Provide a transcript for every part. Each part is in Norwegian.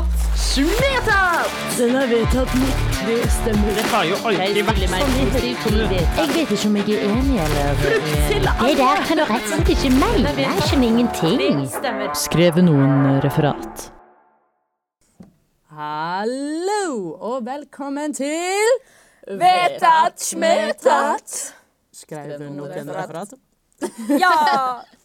Vedtatt. Vedtatt! Den er vedtatt med tre stemmer. Det har jo aldri vært sånn i Hessel. Jeg vet ikke om jeg er enig, eller Det der kan du rett og slett ikke mene. Jeg skjønner ingenting. Skrev noen referat. Hallo, og velkommen til Vedtatt smetatt. Skrev du noen referat? Ja!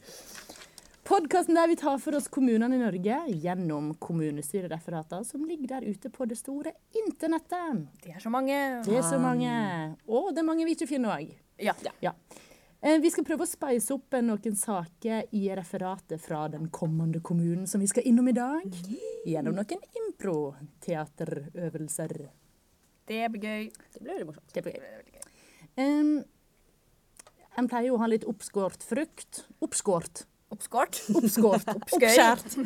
Podkasten der vi tar for oss kommunene i Norge gjennom kommunestyrereferater som ligger der ute på det store internettet. Det er så mange. Det er så mange. Og det er mange vi ikke finner òg. Ja. Ja. Eh, Vi skal prøve å speise opp eh, noen saker i referatet fra den kommende kommunen som vi skal innom i dag. Gjennom noen impro-teaterøvelser. Det blir gøy. Det blir veldig morsomt. Det blir gøy. Um, en pleier jo å ha litt oppskåret frukt. Oppskåret. Oppskåret. Oppskåret. Oppskjært.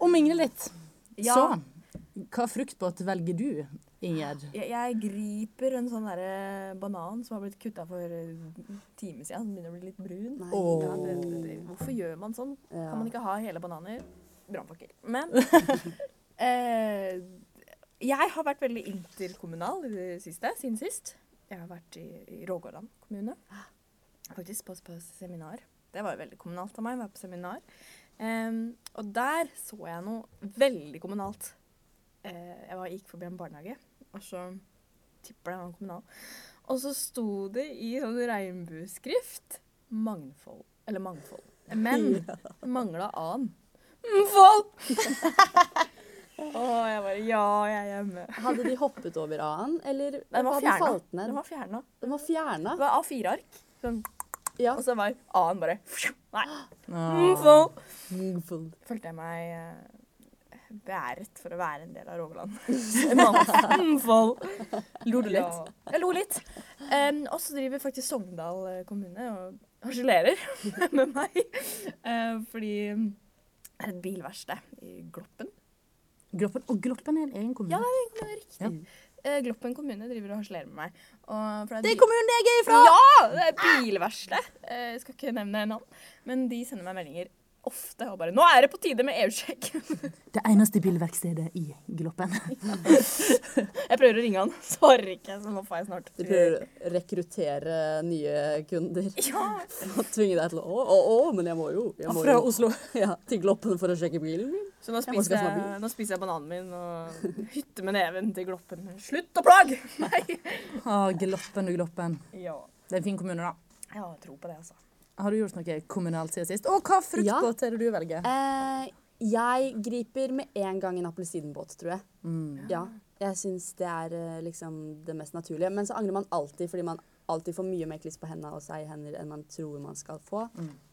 Og mingle litt. Ja. Så, hva fruktbåt velger du, Ingjerd? Jeg, jeg griper en sånn derre banan som har blitt kutta for en time siden. Den begynner å bli litt brun. Åh. Ja, det, det, det, hvorfor gjør man sånn? Kan man ikke ha hele bananer? Brannfakkel. Men eh, jeg har vært veldig interkommunal i det siste, siden sist. Jeg har vært i, i Rogaland kommune. Faktisk på, på seminar. Det var jo veldig kommunalt av meg å være på seminar. Um, og der så jeg noe veldig kommunalt. Uh, jeg var, gikk forbi en barnehage, og så tipper det var kommunal. Og så sto det i sånn regnbueskrift mangfold. Eller mangfold. Men mangla an. Mangfold! Å, jeg bare Ja, jeg er hjemme. Hadde de hoppet over A-en, eller Den var fjerna. Den var fjerna. Den var fjerna. Det var A4-ark. Sånn. Ja. Og så var A-en bare Nei. Ah. Mangfold. Følte jeg meg eh, beæret for å være en del av Rogaland. Mangfold. Lo du litt? Ja. Jeg lo litt. Um, og så driver faktisk Sogndal eh, kommune og harselerer med meg. Uh, fordi det er et bilverksted i Gloppen. Gloppen. Og Gloppen er en egen kommune. Ja, det er egentlig riktig. Eh, Gloppen kommune driver og harselerer med meg. Og for Det er kommunen jeg er ifra! Ja! Det er bilverkstedet. Jeg skal ikke nevne navn. Men de sender meg meldinger ofte og bare 'Nå er det på tide med EU-sjekk'. Det eneste bilverkstedet i Gloppen. Jeg prøver å ringe han, svarer ikke, så nå får jeg snart Du prøver å rekruttere nye kunder. Ja. Og tvinge deg til Å, å, å, men jeg må jo. Jeg må Fra jo Oslo. ja, til Gloppen for å sjekke bilen min. Så nå spiser jeg, jeg, nå spiser jeg bananen min og hytter med neven til Gloppen. Slutt å plage meg! Ah, Gloppen du, Gloppen. Ja. Det er en fin kommune, da. Ja, Jeg tror på det, altså. Har du gjort noe kommunalt siden sist? Og hva fruktbåt er det du velger? Eh, jeg griper med en gang en appelsinbåt, tror jeg. Mm. Ja. Jeg syns det er eh, liksom det mest naturlige. Men så angrer man alltid fordi man alltid får mye mer kliss på hendene og seg i hender enn man tror man skal få.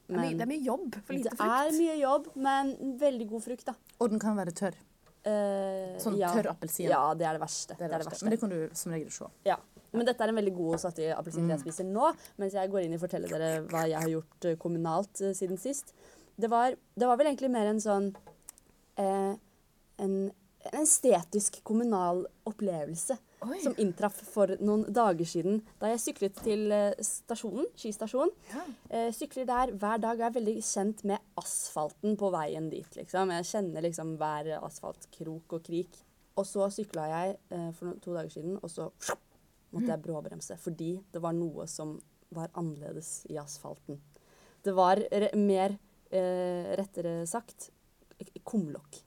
Det er, mye, Men det er mye jobb for lite det frukt. er mye jobb, men veldig god frukt, da. Og den kan være tørr. Uh, Sånn ja. tørr appelsin. Ja, det er det verste. Det er det verste. Men det kan du som regel se. Ja. Men dette er en veldig god og saftig appelsin Mm. jeg spiser nå. Mens jeg går inn og forteller dere hva jeg har gjort eh, kommunalt uh, siden sist. Det var, det var vel egentlig mer en sånn uh, en, en estetisk kommunal opplevelse Oi. som inntraff for noen dager siden da jeg syklet til eh, stasjonen, skistasjonen. Eh, sykler der hver dag og er veldig kjent med asfalten på veien dit. Liksom. Jeg kjenner liksom hver asfaltkrok og krik. Og så sykla jeg eh, for to dager siden, og så måtte jeg bråbremse. Fordi det var noe som var annerledes i asfalten. Det var mer, eh, rettere sagt, kumlokk.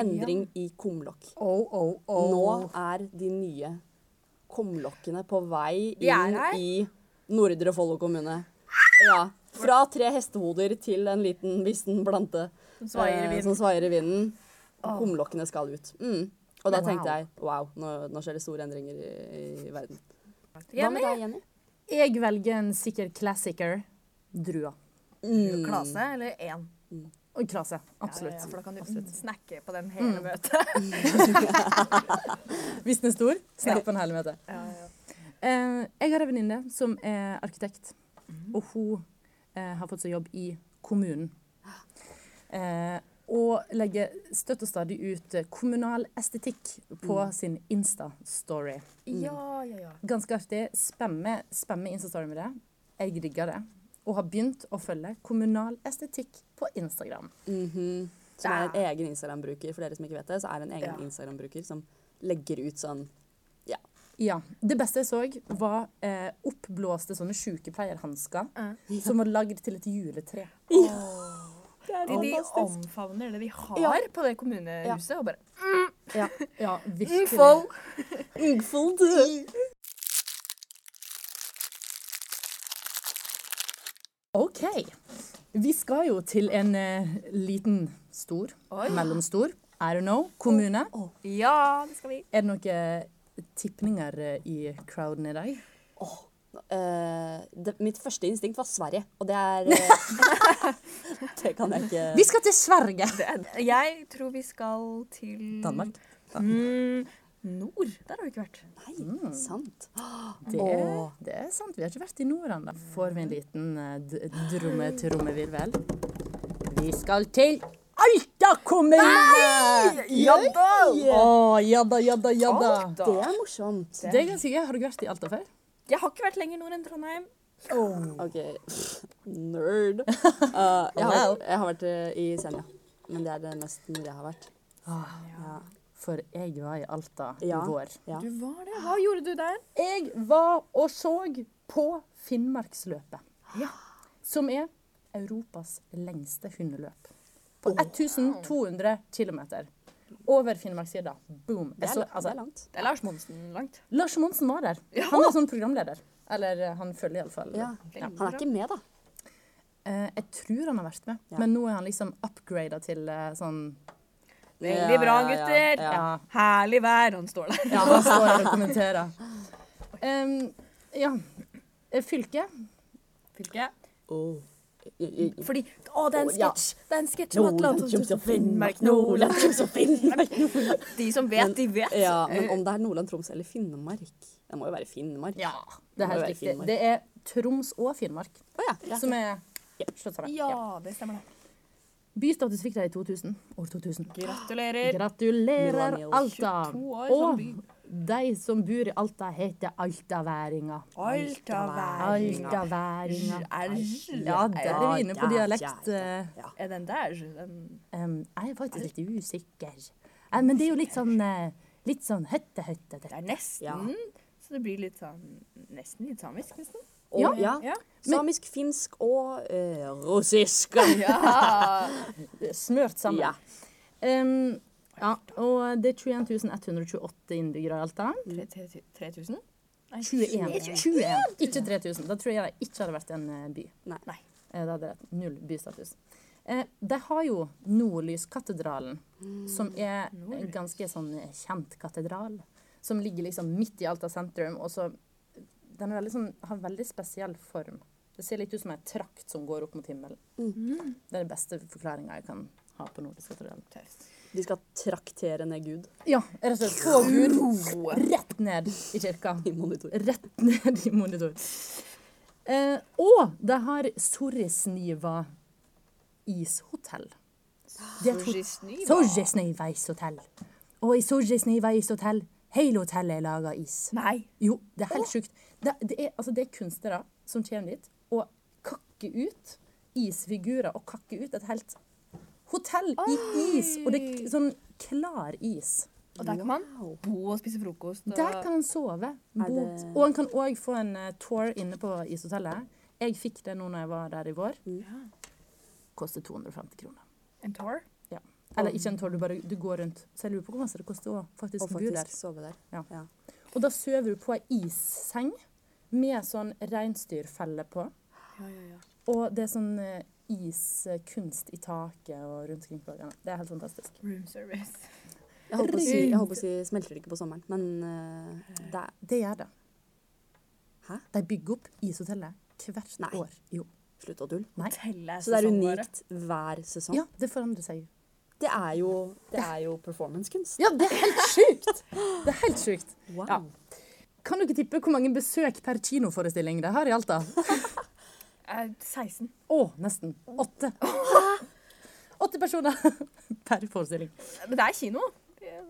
Endring i kumlokk. Oh, oh, oh. Nå er de nye kumlokkene på vei inn i Nordre Follo kommune. Ja. Fra tre hestehoder til en liten vissen plante Som svaier i eh, vinden. i. Kumlokkene skal ut. Mm. Og da tenkte jeg wow, nå, nå skjer det store endringer i, i verden. Hva med deg, Jenny? Jeg velger en sikker classicer. Drua. Mm. Klase eller én? Og krase. Absolutt. Ja, ja, for da kan du Absolutt. snakke på den hele møtet. Hvis den er stor, snakk på den hele møtet. Ja, ja. Eh, jeg har en venninne som er arkitekt, og hun eh, har fått seg jobb i kommunen. Eh, og legger støtt og stadig ut eh, kommunal estetikk på sin Insta-story. ja, ja, ja. Ganske artig. Spemme, spemme Insta-story med det. Jeg digger det. Og har begynt å følge kommunal estetikk på Instagram. Mhm. Som er en egen Instagram-bruker, for dere som ikke vet det. Så er det en egen Ja. Instagram-bruker som legger ut sånn Ja. Det beste jeg så, var eh, oppblåste sånne sykepleierhansker Ja. som var lagd til et juletre. De, de omfavner det de har Ja. på det kommunehuset, og bare Ja. Ja, virkelig. Ungfold! OK. Vi skal jo til en eh, liten, stor, Oi. mellomstor, I don't know, kommune. Ja, det skal vi. Er det noen tipninger eh, i crowden i dag? Eh, det, mitt første instinkt var Sverige, og det er eh, Det kan jeg ikke Vi skal til Sverige! Jeg tror vi skal til Danmark. Mm, nord. Der har vi ikke vært. Nei, sant. Det, det er sant. Vi har ikke vært i nord ennå. Får vi en liten uh, dromme-trommevirvel? Vi skal til Alta kommune! Ja da! Å, ja da, ja da, ja da. Det er morsomt. Det er ganske gøy. Har du vært i Alta før? Jeg har ikke vært lenger nord enn Trondheim. OK. Nerd. Uh, jeg, har, jeg har vært eh, i Senja, men det er det mest nord jeg har vært. Ja. For jeg var i Alta Ja. i vår. Ja. Du var det. Hva gjorde du der? Jeg var og så på Finnmarksløpet. Ja. Som er Europas lengste hundeløp. På 1200 km. Over Finnmarksvidda. Boom. Det er, så, altså, det er langt. Det er Lars Monsen langt. Lars Monsen var der. Han er sånn programleder. Eller eh, han følger iallfall. Ja. Ja. Han er ikke med, da. Eh, jeg tror han har vært med, Ja. men nå er han liksom upgrada til eh, sånn Veldig bra, gutter. ja. Ja, Herlig vær. Han står der. ja han står her og kommenterer. Um, ja. Eh, Fylke. Fylke. Oh. Fordi Å, det er en sketsj! Det er en sketsj om Finnmark. De som vet, de vet. Ja, men om det er Nordland, Troms eller Finnmark Det må jo være Finnmark. Ja, det er helt riktig. Finnmark. Det er Troms og Finnmark oh, ja. ja. som er slått sammen. Ja, det stemmer det. Bystatus fikk de i 2000. År 2000. Gratulerer. Gratulerer, Alta! 22 år som Og de som bor i Alta, heter altaværinger. Altaværinger. Altaværinger. Er Ja, der er vi inne på dialekt. eh, er den der? Jeg er faktisk litt usikker. Men det er jo litt sånn eh, Litt sånn høtte-høtte. Det er nesten. Så det blir litt sånn Nesten litt samisk, nesten. Og, Ja. ja. Samisk, finsk og eh, russisk. ja. Smørt sammen. Ja. Um, ja, og det er 21 128 innbyggere i Alta. 3000? Nei, 21. 21. Ikke 3000. Da tror jeg det ikke hadde vært en eh, by. Nei. Nei. Eh, Da hadde det null bystatus. Eh, de har jo Nordlyskatedralen, som er en ganske sånn eh, kjent katedral. Som ligger liksom midt i Alta sentrum. og så Den er veldig sånn, har en veldig spesiell form. Det ser litt ut som en trakt som går opp mot himmelen. Det er den beste forklaringa jeg kan ha på nordisk Tøft. De skal traktere ned Gud Ja, rett og slett få Gud rett ned i kirka. i monitor. Rett ned i monitor. Eh, og de har Sorrisniva ishotell. Sorisniva ishotell. Og i Sorisniva ishotell, hele hotellet er laga is. Nei. Jo, det er helt sjukt. Det, det, er, altså, det er kunstnere som kommer dit og kakker ut isfigurer og kakker ut et helt hotell i is. Og det er sånn klar is. Og der kan man bo og spise frokost. Og... Der kan man sove. Bo. det- Og man kan òg få en eh, tour inne på ishotellet. Jeg fikk det nå når jeg var der i vår. Ja. Koster 250 kroner. En tour? Ja. Eller ikke en tour, du bare du går rundt. Så jeg lurer på hvor mye det koster å faktisk Og bo der. sove der. Ja. Ja. Og da sover du på ei isseng med sånn reinsdyrfelle på. Ja, ja, ja. Og det er sånn eh, iskunst i taket og rundt omkring på veggene. Det er helt fantastisk. Room service. Jeg holdt på å si, jeg holdt på å si smelter ikke på sommeren, men uh, det Det gjør det. Hæ? De bygger opp ishotellet hvert Nei. år. Jo. slutt å tulle. Så det er unikt hver sesong. Ja, det forandrer seg jo. Det er jo, det er jo performancekunst. Ja, det er helt sjukt! Det er helt sjukt. Wow. Ja. Kan dere tippe hvor mange besøk per kinoforestilling det har i Alta? Eh, 16. Å, nesten. Åtte. Åtte personer per forestilling. Men det er kino.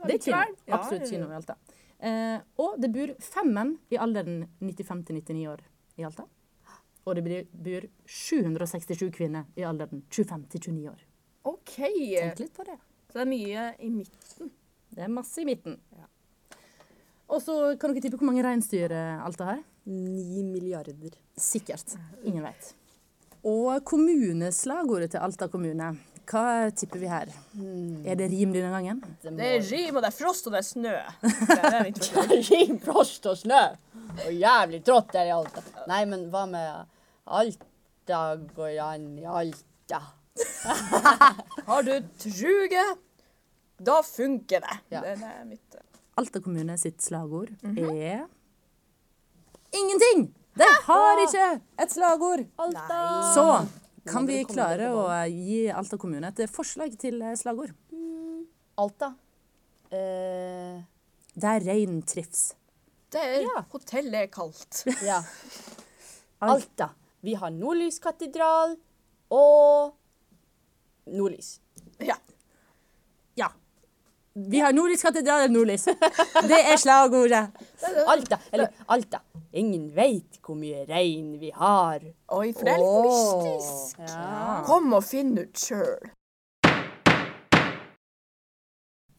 Det er kino. er kino. Absolutt kino i Alta. Eh, og det bor fem menn i alderen 95 til 99 år i Alta. Og det bor- bor 767 kvinner i alderen 25 til 29 år. OK. Tenk litt på det. Så det er mye i midten. Det er masse i midten. Ja. Og så kan dere tippe hvor mange reinsdyr alt Alta har? Ni milliarder. Sikkert. Ingen vet. Og kommuneslagordet til Alta kommune, hva tipper vi her? Er det rim denne gangen? Det Det er rim, og det er frost, og det er snø. Det er det. Rim, frost og snø. Og jævlig trått der i Alta. Nei, men hva med Alta går an i Alta? Har du truge, da funker det. Ja. Det er mitt eh, Alta kommune sitt slagord er ingenting! Det har ikke et slagord. Alta! Så kan vi klare å gi Alta kommune et forslag til eh, slagord. Alta. Uh. Der rein trives. Det er Ja. Hotellet er kaldt. ja. Alta. Vi har Nordlyskatedral og Nordlys. Vi har Nordlys katedral Nordlys. Det er slagordet. Alta. Eller Alta. Ingen veit hvor mye rein vi har. Oi, for det er litt mystisk. Ja. Kom og finn ut sjøl.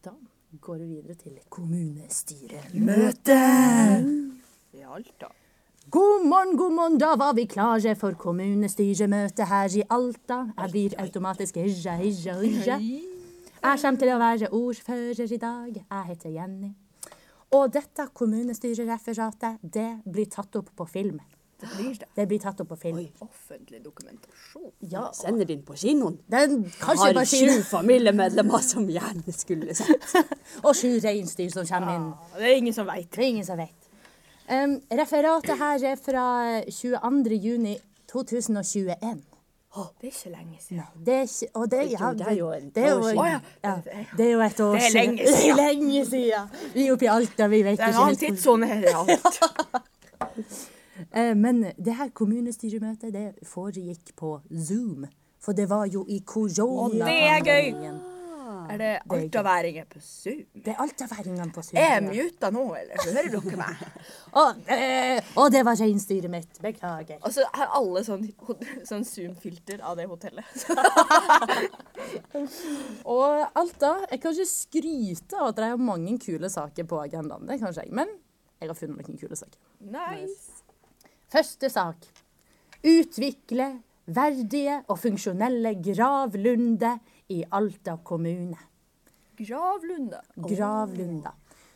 Da går vi videre til kommunestyremøte. I Alta. God morgen, god morgen, da var vi klare for kommunestyremøte her i Alta. Jeg blir automatisk hysja, hysja, hysja. Jeg kommer til å være ordfører i dag. Jeg heter Jenny. Og dette kommunestyrereferatet, det blir tatt opp på film. Det blir det. Det blir tatt opp på film. Oi, Offentlig dokumentasjon. Ja, Sender den på kinoen. den kanskje Har sju familiemedlemmer som gjerne skulle sett. Og sju reinsdyr som kommer inn. Det er ingen som veit. Det er ingen som vet. Um, referatet her er fra 22. juni 2021. Det er ikke lenge siden. Det er ikke, og det, ja, det er jo et det er år jo, siden. Ja. det er jo et år Det lenge Det er siden. lenge siden. Vi er oppe i Alta, vi vet Det er en ikke annen tidssone her i alt. Eh, Men det her kommunestyremøtet det foregikk på Zoom. For det var jo i korona. det er gøy. Er det altaværinger på Zoom? Det er altaværingene på Zoom. Er jeg muta nå, eller hører dere meg? Å, eh, det var reinsdyret mitt. Beklager. Og så har alle sånn, sånn Zoom-filter av det hotellet. Og Alta Jeg kan ikke skryte av at det er mange kule saker på agendaen. Det kan ikke jeg. Men jeg har funnet noen kule saker. Nice. Første sak. Utvikle verdige og funksjonelle gravlunder i Alta kommune. Gravlunde. Gravlunda.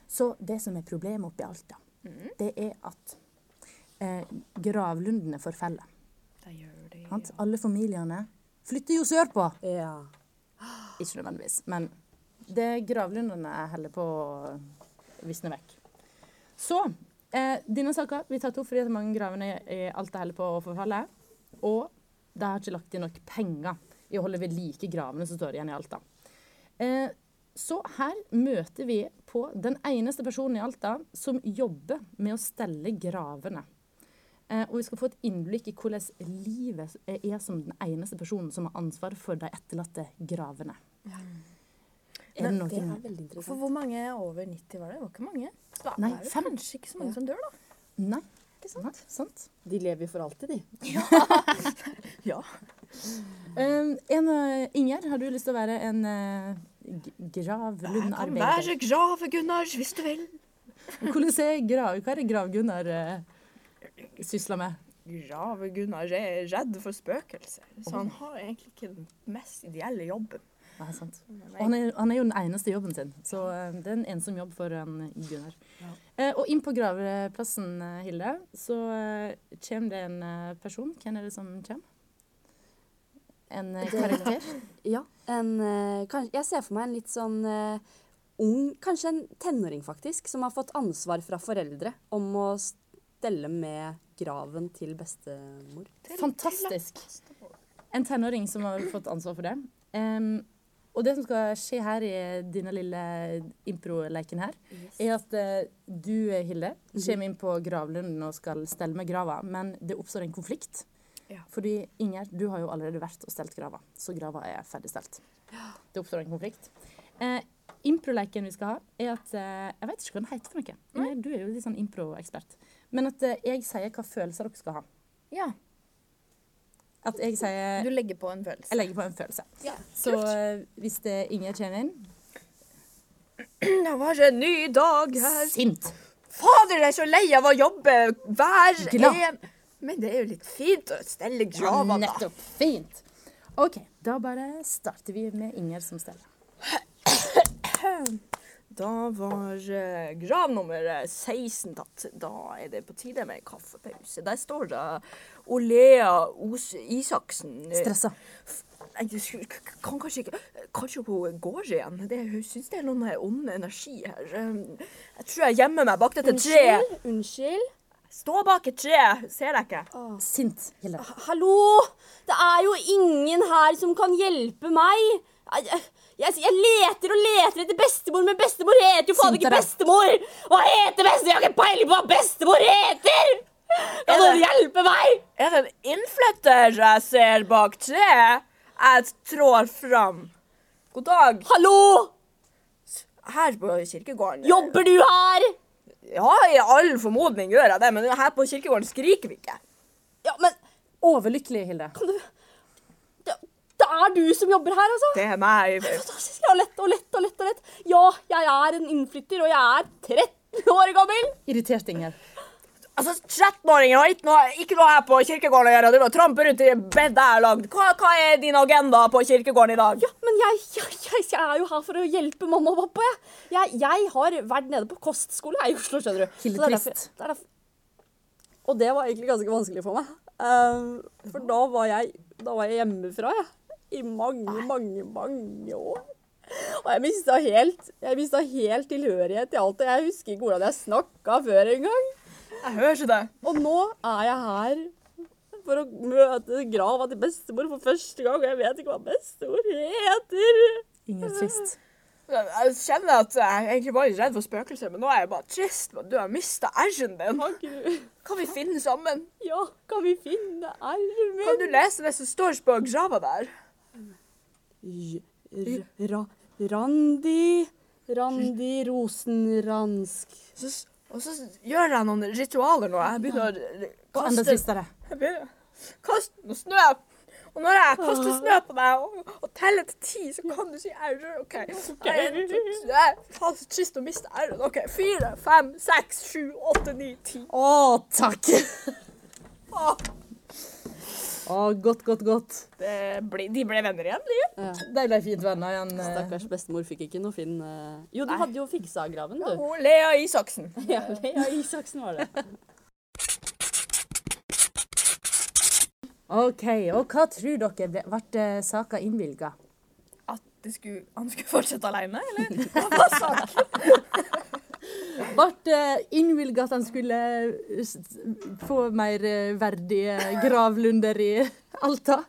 Så det som er problemet oppe i Alta, det er at eh, gravlundene forfeller. Det gjør de, ja. Alle familiene flytter jo sørpå. Ja. Ikke nødvendigvis, men det gravlundene holder på å visne vekk. Så eh, denne saka blir tatt opp fordi mange gravene i Alta holder på å forfalle. Og de har ikke lagt inn nok penger i å holde ved like gravene som står igjen i Alta. Eh, så her møter vi på den eneste personen i Alta som jobber med å stelle gravene. Eh, og vi skal få et innblikk i hvordan livet er som den eneste personen som har ansvar for de etterlatte gravene. Er det Det er veldig interessant. For hvor mange over 90 var det? Det var ikke mange. Da Nei, er det fem. kanskje ikke så mange som dør, da. Nei, ikke sant? sant? De lever jo for alltid, de. Ja. Ja. Um, en, uh, Inger, har du lyst til å være en uh, Jeg kan gravlundarbeider? være grave-Gunnar hvis du vil. Hvordan grav, hva er det Grav-Gunnar uh, sysler med? Grave-Gunnar er redd for spøkelser, så han har egentlig ikke den mest ideelle jobben. Ja, sant. Og han er, han er jo den eneste jobben sin, så uh, det er en ensom jobb for en Gunnar. Eh, og inn på gravplassen, Hilde, så kommer det en person. Hvem er det som kommer? En uh, karakter? Ja. En, eh, kan, jeg ser for meg en litt sånn eh, ung, kanskje en tenåring faktisk, som har fått ansvar fra foreldre om å stelle med graven til bestemor. Fantastisk. En tenåring som har fått ansvar for det. Um, og det som skal skje her i denne lille impro-leken her, er at eh, du, Hilde, kommer inn på gravlunden og skal stelle med grava, men det oppstår en konflikt. Ja. Fordi Inger, du har jo allerede vært og stelt grava, så grava er ferdigstelt. Det oppstår en konflikt. Eh, Impro-leken vi skal ha, er at eh, Jeg vet ikke hva den heter for noe. Inger, du er jo litt sånn impro-ekspert. Men at eh, jeg sier hva følelser dere skal ha. Ja. at jeg sier Du legger på en følelse. Jeg legger på en følelse. Ja, Så eh, hvis det Inger kommer inn Det var en ny dag her. Sint. Fader, jeg er så lei av å jobbe hver Glad. en Men det er jo litt fint å stelle grava, da. Nettopp. Fint. OK, da bare starter vi med Inger som steller. Da var eh, grav nummer eh, 16 tatt. Da er det på tide med kaffepause. Der står det Olea Os Isaksen. eh, Stressa. Nei, du skulle- k- k- kan kanskje ikke Kanskje hun går igjen. Det, hun syns det er noen eh, ond energi her. Jeg tror jeg gjemmer meg bak dette treet. Unnskyld? Unnskyld? Stå bak et tre. Ser deg ikke. Sint, Hilde. Hallo? Det er jo ingen her som kan hjelpe meg. Jeg, jeg, jeg leter og leter etter bestemor, men bestemor heter jo faen ikke bestemor! Hva heter bestemor? Jeg har ikke peiling på hva bestemor heter! Kan noen hjelpe meg? Er det en innflytter jeg ser bak treet? Jeg trår fram. God dag. Hallo? Her på kirkegården. Jobber du her? Ja, i all formodning gjør jeg det, men her på kirkegården skriker vi ikke. Ja, men Overlykkelig, Hilde. Kan det, det er du som jobber her, altså? Det er meg. Fantastisk. Ja, lett og lett og lett og lett. Ja, jeg er en innflytter, og jeg er 13 år gammel. Irritert, Inger. Altså, 13-åringer har ikke noe, ikke noe her på kirkegården å gjøre. Du tramper trampe rundt i bedet jeg har lagd. Hva, hva er din agenda på kirkegården i dag? Ja, men jeg, jeg, jeg, jeg er jo her for å hjelpe mamma og pappa. Jeg, jeg, har vært nede på kostskole jeg, i Oslo, skjønner du. Hilde Så det er derfor- det er derfor- Og det var egentlig ganske vanskelig for meg. Um, for da var jeg, da var jeg hjemmefra, jeg. I mange, mange, mange år. Og jeg mista helt, helt tilhørighet til alt. og Jeg husker ikke hvordan jeg snakka før engang. Jeg hører ikke det. Og nå er jeg her for å møte grava til bestemor for første gang. Og jeg vet ikke hva bestemor heter. Ingen trist. Jeg kjenner at jeg egentlig var redd for spøkelser, men nå er jeg bare trist at du har mista r-en din. Kan Kan vi finne sammen? Ja, kan vi finne r-en Kan du lese det som står på grava der? Randi Randi Rosenransk. Og så gjør jeg noen ritualer nå. Jeg begynner å kaste, jeg begynner å kaste noe snø. Og når jeg kaster snø på deg og, og teller til ti, så kan du si ære. OK. Det er faen så trist å miste r-en. OK. Fire, fem, seks, sju, åtte, ni, ti. Å, takk! Å, Å, godt, godt, godt. det ble, de ble venner igjen, de. De ble fint venner igjen. eh. Stakkars bestemor fikk ikke noe fin eh, Jo, du Nei. hadde jo fiksa graven, du. Og Lea Isaksen. Ja, Lea Isaksen var det. OK, og hva tror dere ble, ble saka innvilga? At det skulle, han skulle fortsette alene, eller? Hva var saken? Ble innvilga at han skulle eh, få mer eh, verdige gravlunder i Alta?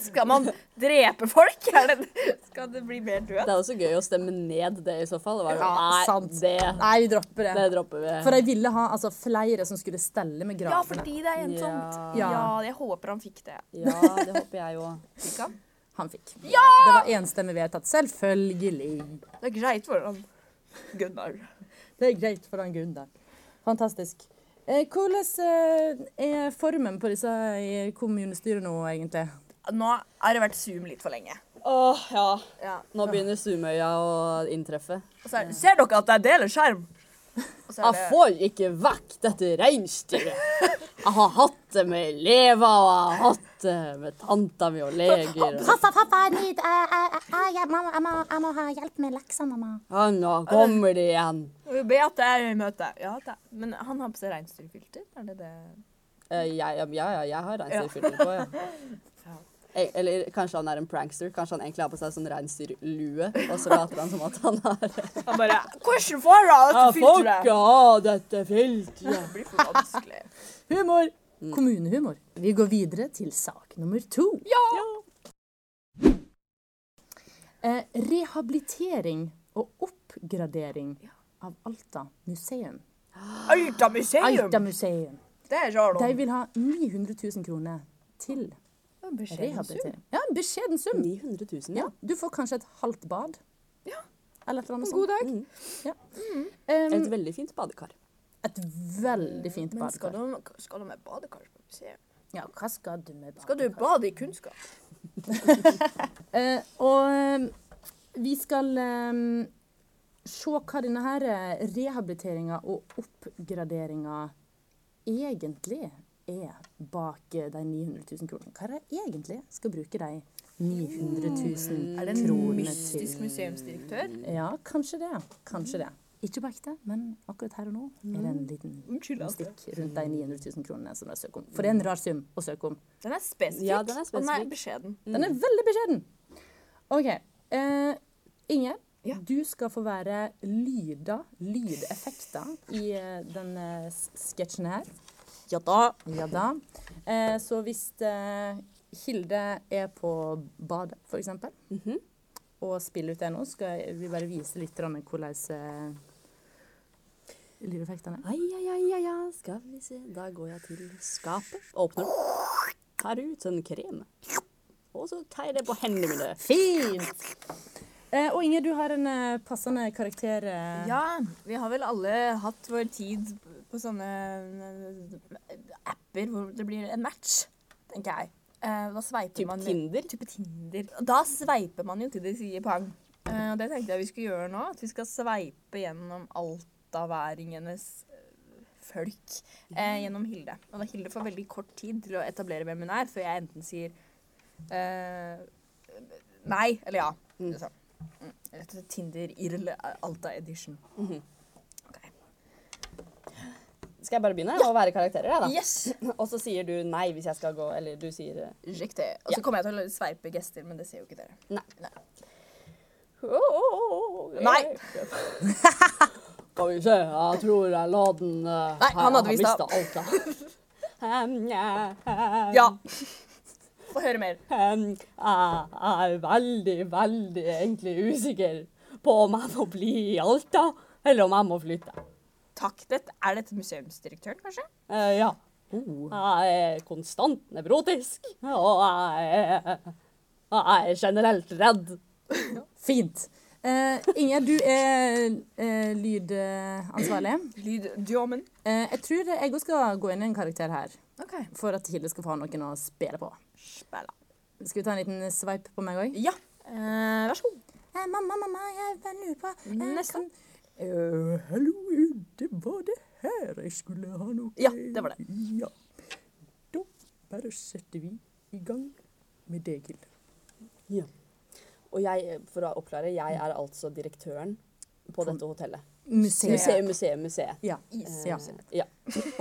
Skal man drepe folk? Er det, skal det bli mer død? Det er også gøy å stemme ned det i så fall. Det Ja, sant. Nei, det, Nei, vi dropper det det. dropper vi. For jeg ville ha altså, flere som skulle stelle med Ja, gravene. fordi det er ensomt. Ja. Ja, jeg håper han fikk det. Ja, det håper jeg òg. Fikk han? Han fikk. Ja! Det var enstemmig vedtatt. Selvfølgelig. Det er greit for han Gunnar. Det er greit for han Gunnar. Fantastisk. Eh, hvordan eh, er formen på disse i kommunestyret nå, egentlig? Nå har det vært Zoom litt for lenge. Åh, ja. Ja. Nå begynner Zoomøya å inntreffe. Er, ser dere at jeg deler skjerm? Jeg får ikke vekk dette reinsdyret. Jeg har hatt det med elever, og jeg har hatt det med tanta mi og leger. og- Pappa, pappa, jeg, jeg, jeg, jeg, jeg, jeg, må, jeg må ha hjelp med leksene, mamma. Ja, nå kommer de igjen. Beate er i møte. Ja. Men han har på seg reinsdyrfilter? Er det det? Ja, Jeg, ja, ja, jeg har reinsdyrfilter på, ja. Eller kanskje han er en prankster. Kanskje han egentlig har på seg sånn reinsdyrlue, og så later han som at han er Han bare Hvordan får du av dette filteret?' Ja, folk, ha dette filteret. Det blir for vanskelig. Humor! Kommunehumor. Vi går videre til sak nummer to. Eh, rehabilitering og oppgradering av Alta museum. Alta museum! Alta museum. Det er rar De vil ha 900 000 kroner til Ja, en beskjeden sum. 900 000, Ja, ja. du får kanskje et halvt bad. Ja. Eller et eller annet En god sånt. dag. Mm. Ja. Et Um, veldig fint badekar. et veldig fint Men skal badekar. Men skal du med badekar på museet? Ja, hva skal du med badekar? Skal du bade i kunnskap? uh, og um, vi skal um, se hva denne her eh, rehabiliteringa og oppgraderinga egentlig er bak eh, de 900 000 kronene. Hva er det egentlig skal bruke de 900 000 Er det en mystisk til? museumsdirektør? Ja, kanskje det. Kanskje det. Ikke på ekte, men akkurat her og nå er det en liten Unnskyld, altså. mystikk rundt de 900 000 kronene som de søker om. For det er en rar sum å søke om. Den er spesifikk, Ja, den er og den er beskjeden. beskjeden. Den er veldig beskjeden. OK. Eh, Inger, Ja. du skal få være lyder, lydeffekter, i eh, denne sketsjen her. Ja da. Ja da. Eh, så hvis eh, Hilde er på badet, for eksempel, -hmm. og spiller ut det nå, skal vi bare vise litt hvordan eh, lydeffektene er. Ai, ai, ai, ai, ai, skal vi se. Da går jeg til skapet, åpner tar ut en krem. Og så tar jeg det på hendene mine. Fint! Eh, og Inger, du har en eh, passende karakter. eh, Ja, vi har vel alle hatt vår tid på sånne eh, apper hvor det blir en match, tenker jeg. Eh, Da sveiper Typ man Tinder. Type Tinder. Da sveiper man jo til det sier pang. Eh, Og det tenkte jeg vi skulle gjøre nå. At vi skal sveipe gjennom altaværingenes folk eh, gjennom Hilde. Og da Hilde får veldig kort tid til å etablere hvem hun er, før jeg enten sier eh, nei eller ja. Mm. Liksom. Mm. Rett og slett Tinder Irl Alta Edition. Ok. Skal jeg bare begynne å være karakterer, jeg, da? Yes! Og så sier du nei hvis jeg skal gå, eller du sier eh, Riktig. Og så kommer jeg til å sveipe gester, men det ser jo ikke dere. nei. Nei. Oh, Nei. Skal vi se, jeg tror jeg la den uh, Nei, han hadde visst alt, da. Ja, Ja. Få høre mer. um, jeg er veldig, veldig egentlig usikker på om jeg må bli i Alta, eller om jeg må flytte. Dette, er dette museumsdirektøren, kanskje? Uh, ja. Jeg er konstant nevrotisk, og jeg er, jeg er generelt redd. Fint. Uh, Inger, du er uh, lydansvarlig. Lyddjomen. Uh, jeg tror jeg òg skal gå inn i en karakter her, Okay. for at Hilde skal få ha noen å spille på. Spille. Skal vi ta en liten sveip på meg òg? Ja. Eh, vær så god. Eh, mamma, mamma, jeg lurer på eh, Eh, hallo, eh, det var det her jeg skulle ha noe Ja, det var det. Ja. Da bare setter vi i gang med deg, Hilde. Ja. Og jeg, for å oppklare, jeg er altså direktøren på dette hotellet. Museet. Museet, museet, museet. Ja. Is. Ja. Ja.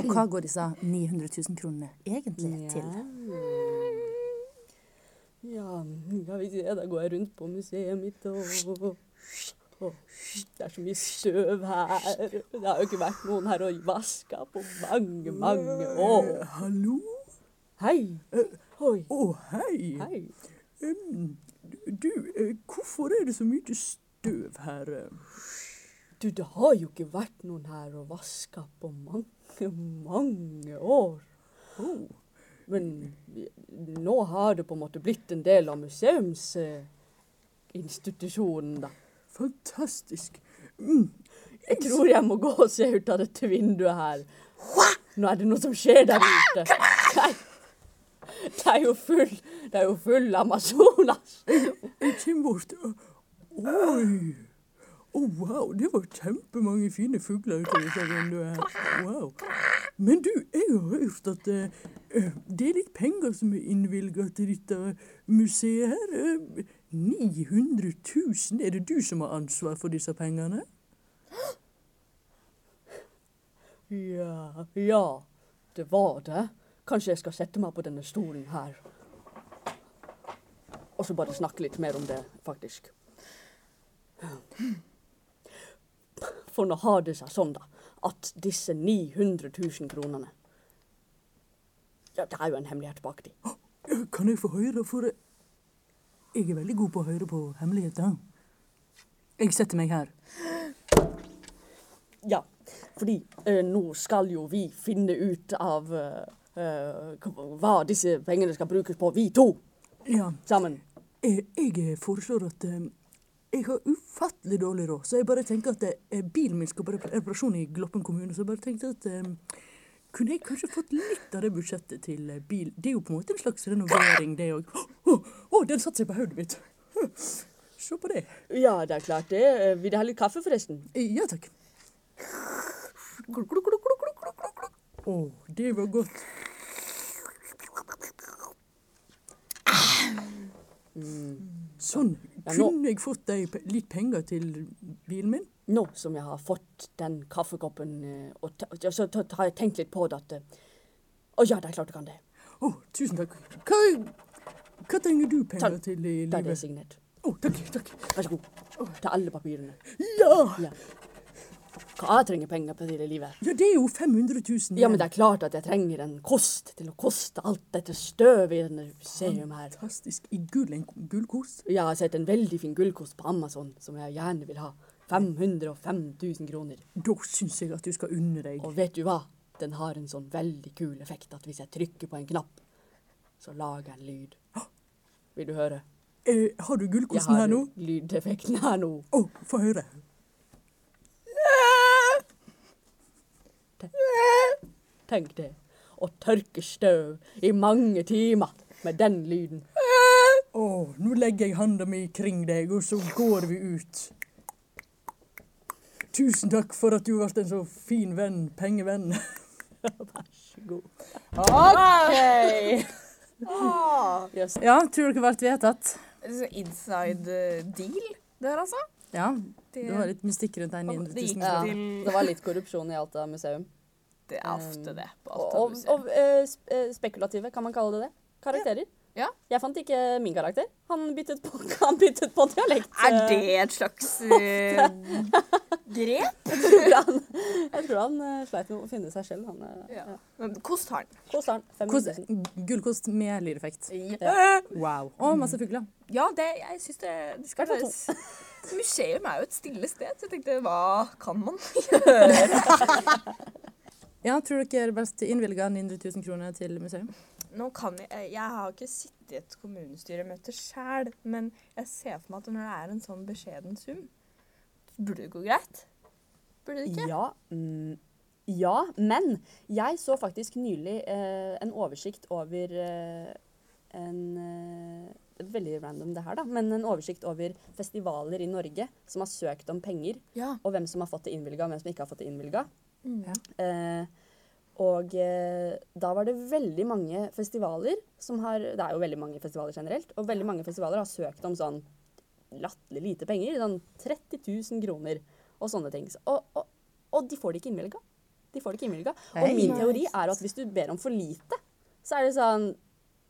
Og hva går disse 900 000 kronene egentlig til? Ja, skal vi se, da går jeg rundt på museet mitt og Det er så mye støv her. Det har jo ikke vært noen her og vaska på mange, mange år. Eh, hallo? Hei. Oi. Å, hei. Hei. Um, du, eh, hvorfor er det så mye støv her? eh? Du, det har jo ikke vært noen her og vaska på mange, mange år. Oh. Men nå har det på en måte blitt en del av museumsinstitusjonen, da. Fantastisk. Mm. Jeg tror jeg må gå og se ut av dette vinduet her. Nå er det noe som skjer der ute. Nei. Det er jo full, det er jo full Amazonas. Jeg kommer bort. Oi! Å, wow, det var kjempemange fine fugler ute dette vinduet her. Wow. Men du, jeg har hørt at eh, eh, det er litt penger som er innvilga til dette museet her. Eh, 900 000, er det du som har ansvar for disse pengene? Ja, ja, det var det. Kanskje jeg skal sette meg på denne stolen her. Og så bare snakke litt mer om det, faktisk. For nå har det seg sånn, da, at disse 900 000 kronene Ja, det er jo en hemmelighet bak de. Eh, Kan jeg få høre, for jeg er veldig god på å høre på hemmeligheter. Jeg setter meg her. Ja, fordi eh, nå skal jo vi finne ut av eh, eh, hva disse pengene skal brukes på, vi to Ja, sammen. Jeg, Jeg foreslår at eh, jeg har ufattelig dårlig råd, så jeg bare tenker at eh, bilen min skal på rep- reparasjon i Gloppen kommune. Så jeg bare tenkte at eh, kunne jeg kanskje fått litt av det budsjettet til eh, bil? Det er jo på en måte en slags renovering, det òg. Å, oh, den satte seg på hodet mitt. Se på det. Ja, det er klart det. Vil du ha litt kaffe, forresten? Ja takk. Å, det var godt. Sånn. Ja, Kunne jeg fått deg litt penger til bilen min? Nå som jeg har fått den kaffekoppen, eh, og ja, så har jeg tenkt litt på det at eh, Å ja, det er klart du kan det. Å, tusen takk. Hva, hva trenger du penger til i Da er det livet? signert. Å, takk, takk. Vær så god. Ta alle papirene. Ja! Ja. Hva jeg trenger penger på til i livet? ja, det er jo 500 000. Ja, men det er klart at jeg trenger en kost til å koste alt dette støvet i denne museum her. Fantastisk. I gull, en gullkost. Ja, Jeg har sett en veldig fin gullkost på Amazon som jeg gjerne vil ha. 505 000 kroner. Da syns jeg at du skal unne deg. Og vet du hva? Den har en sånn veldig kul effekt at hvis jeg trykker på en knapp, så lager den lyd. Vil du høre? Eh, har du gullkosten her nå? Jeg har lydeffekten her nå. Å, få høre. Tenk det. Å tørke støv i mange timer med den lyden. Å, nå legger jeg handa mi kring deg, og så går vi ut. Tusen takk for at du ble en så fin venn, pengevenn. Vær så god. OK! Yes. Ja, tror dere ble vedtatt? Så Inside eh, deal der, altså. Ja, Det, var litt mystikk rundt den. Det 900 000 Ja, det var litt korrupsjon i Alta museum. det er ofte det på Alta museum. og og, og eh, spekulative, kan man kalle det det? Karakterer. Ja. Jeg fant ikke min karakter. Han byttet på, han byttet på dialekt. Er eh, det et slags uh, grep? Jeg tror han, jeg tror han uh, sleit med å finne seg selv. Han, uh, Ja. ja. Men Kost har han. Kost har han. Kost, gullkost med lydeffekt. Ja, Wow. Og masse fugler. det, jeg syns det, det skal være Museum er jo et stille sted, så jeg tenkte hva kan man? Ja, tror dere best innvilga 900 000 kroner til museum? Nå kan jeg, jeg har ikke sittet i et kommunestyremøte sjæl, men jeg ser for meg at når det er en sånn beskjeden sum, så burde det gå greit. Burde det ikke? Ja, mm, ja, men jeg så faktisk nylig eh, en oversikt over eh, en eh, Veldig random det her, da, men en oversikt over festivaler i Norge som har søkt om penger, Ja. og hvem som har fått det innvilga, og hvem som ikke har fått det innvilga. Ja. Eh, og eh, da var det veldig mange festivaler som har Det er jo veldig mange festivaler generelt, og veldig mange festivaler har søkt om sånn latterlig lite penger. Sånn 30 000 kroner og sånne ting. Og, og, og de får det ikke innvilga. De får det ikke innvilga. Og min teori er at hvis du ber om for lite, så er det sånn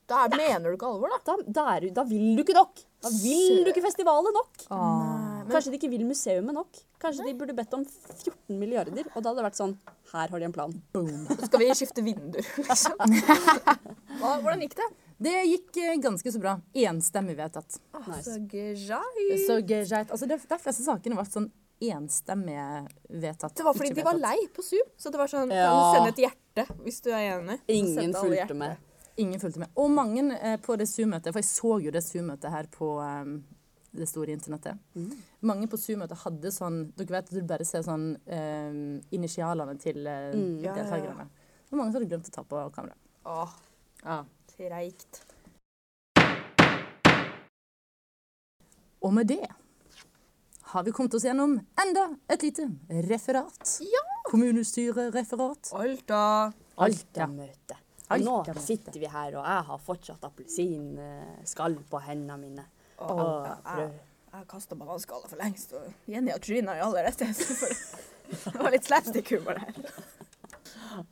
Da er, mener du ikke alvor, da? da, da, er, da vil du ikke nok. Da vil du ikke festivalet nok. Ah. Kanskje de ikke vil museumet nok. Kanskje de burde bedt om 14 milliarder, og da hadde det vært sånn Her har de en plan. Boom. Skal vi skifte vinduer, liksom? Hva, hvordan gikk det? Det gikk eh, ganske så bra. Enstemmig vedtatt. Nice. Så greit. Så greit. Altså, de, de fleste sakene ble sånn enstemmig vedtatt. Det var fordi de var lei på Zoom. Så det var sånn Ja. Kan du sende et hjerte hvis du er enig? Ingen fulgte med. Ingen fulgte med. Og mange eh, på det Zoom-møtet, for jeg så jo det Zoom-møtet her på eh, det store internettet. Mange på Zoom-møtet hadde sånn Dere vet at du bare ser sånn eh, initialene til eh, Mm. Ja, ja, ja. deltakerne. Det var mange som hadde glemt å ta på kameraet. Åh, Ja. treigt. Og med det har vi kommet oss gjennom enda et lite referat. Ja. Kommunestyrereferat. Alta. Alta-møte. Alta. nå sitter vi her, og jeg har fortsatt appelsinskall på hendene mine. Åh, jeg, jeg kasta bananskallet for lengst, og Jenny har tryna i alle rettigheter. Det var litt slapstick-humor her.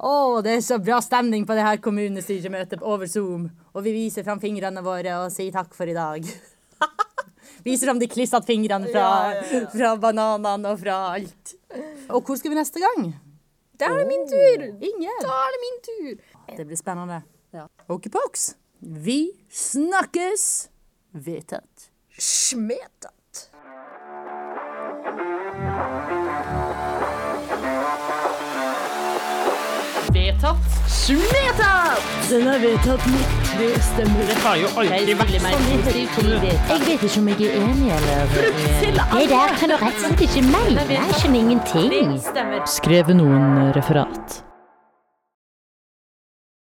Å, det er så bra stemning på det her kommunestyremøtet over Zoom. Og vi viser fram fingrene våre og sier takk for i dag. Viser fram de klissete fingrene fra, Ja, ja, ja. fra bananene og fra alt. Og hvor skal vi neste gang? Da er det min tur! Ingen. Da er det min tur! Det blir spennende. Ja. Okipoks. Vi snakkes. Vedtatt. Smetat. Vedtatt. Smetat! Den er vedtatt med tre stemmer. Det har jo aldri vært sånn. Jeg vet ikke om jeg er enig eller Det der kan du rett og slett ikke mene. Jeg skjønner ingenting. Skrev noen referat.